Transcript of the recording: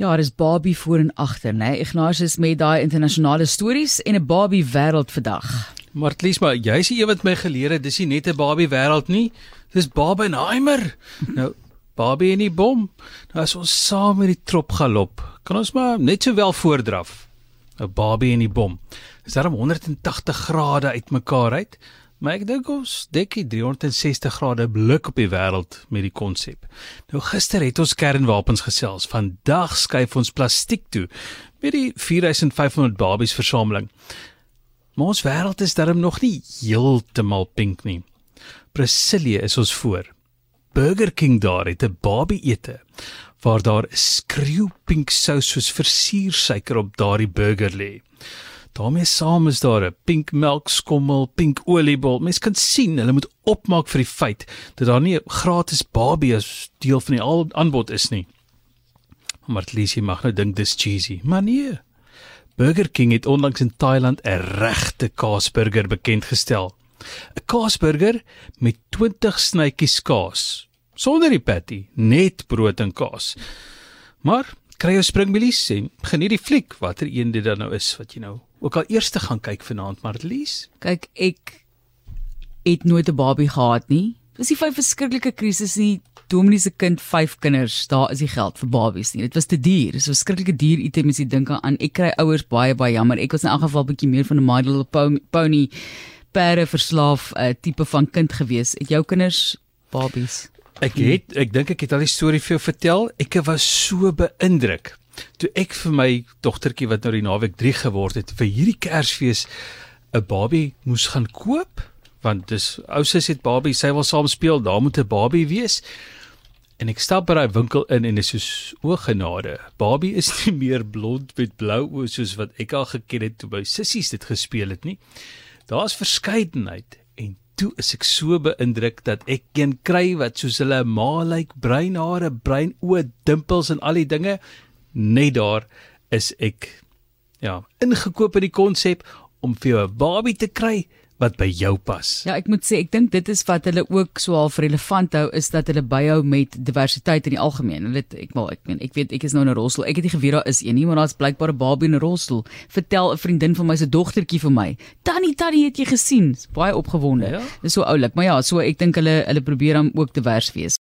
Ja, dis Barbie voor en agter, né? Ignatius met daai internasionale stories en 'n Barbie wêreld vandag. Martlies, maar jy's die een wat my geleer het dis nie net 'n Barbie wêreld nie. Dis Barbenheimer. nou, Barbie en die bom. Nou as ons saam met die trop galop, kan ons maar net sowel voordraf. 'n Barbie en die bom. Dis daarom 180 grade uitmekaar uit. Maar ek dink ons dek die 360 grade blik op die wêreld met die konsep. Nou gister het ons kernwapens gesels. Vandag skuif ons plastiek toe met die 4500 Barbies versameling. Maar ons wêreld is darm nog nie heeltemal pink nie. Brasilia is ons voor. Burger King daar het 'n Barbie ete waar daar skreeupink sous soos versiersuiker op daardie burger lê daarmee saam is daar 'n pink melkskommel, pink oliebol. Mens kan sien hulle moet opmaak vir die feit dat daar nie 'n gratis Barbie as deel van die aanbod is nie. Maar Lisie mag nou dink dis cheesy, maar nee. Burger King het onlangs in Thailand 'n regte kaasburger bekend gestel. 'n Kaasburger met 20 snytjies kaas, sonder die patty, net brood en kaas. Maar kry jou springbilies en geniet die fliek watter een dit dan nou is wat jy nou ook al eers te gaan kyk vanaand Marlies. Kyk, ek het nooit 'n babie gehad nie. Dis die vyf verskriklike krisisse nie. Dominee se kind, vyf kinders, daar is nie geld vir babies nie. Dit was te duur. Dis 'n verskriklike duur item as jy dink aan. Ek kry ouers baie baie jammer. Ek was in elk geval bietjie meer van 'n My Little Pony perde verslaaf 'n uh, tipe van kind gewees. Het jou kinders babies? Ek het ek dink ek het al die storie vir jou vertel. Ek was so beïndruk. Toe ek vir my dogtertjie wat nou die naweek 3 geword het vir hierdie Kersfees 'n Barbie moes gaan koop want dis ou sussie het Barbie sy wil saam speel daar moet 'n Barbie wees. En ek stap by daai winkel in en dis soos o genade Barbie is nie meer blond met blou oë soos wat ek al geken het toe by sissies dit gespeel het nie. Daar's verskeidenheid. en toe is ek so beïndruk dat ek een kry wat soos hulle ma lyk like, bruin hare bruin oë dimpels en al die dinge net daar is ek ja, ingekoop in die konsep om vir jou 'n babie te kry wat by jou pas. Ja, ek moet sê ek dink dit is wat hulle ook so half relevant hou is dat hulle byhou met diversiteit in die algemeen. Hulle het, ek wel ek meen ek weet ek is nou in 'n rolstoel. Ek het nie geweet daar is een nie, maar daar's blykbaar 'n babie in 'n rolstoel. Vertel 'n vriendin van my se dogtertjie vir my. Tannie, tannie, het jy gesien? Baie opgewonde. Ja. Dis so oulik, maar ja, so ek dink hulle hulle probeer dan ook divers wees.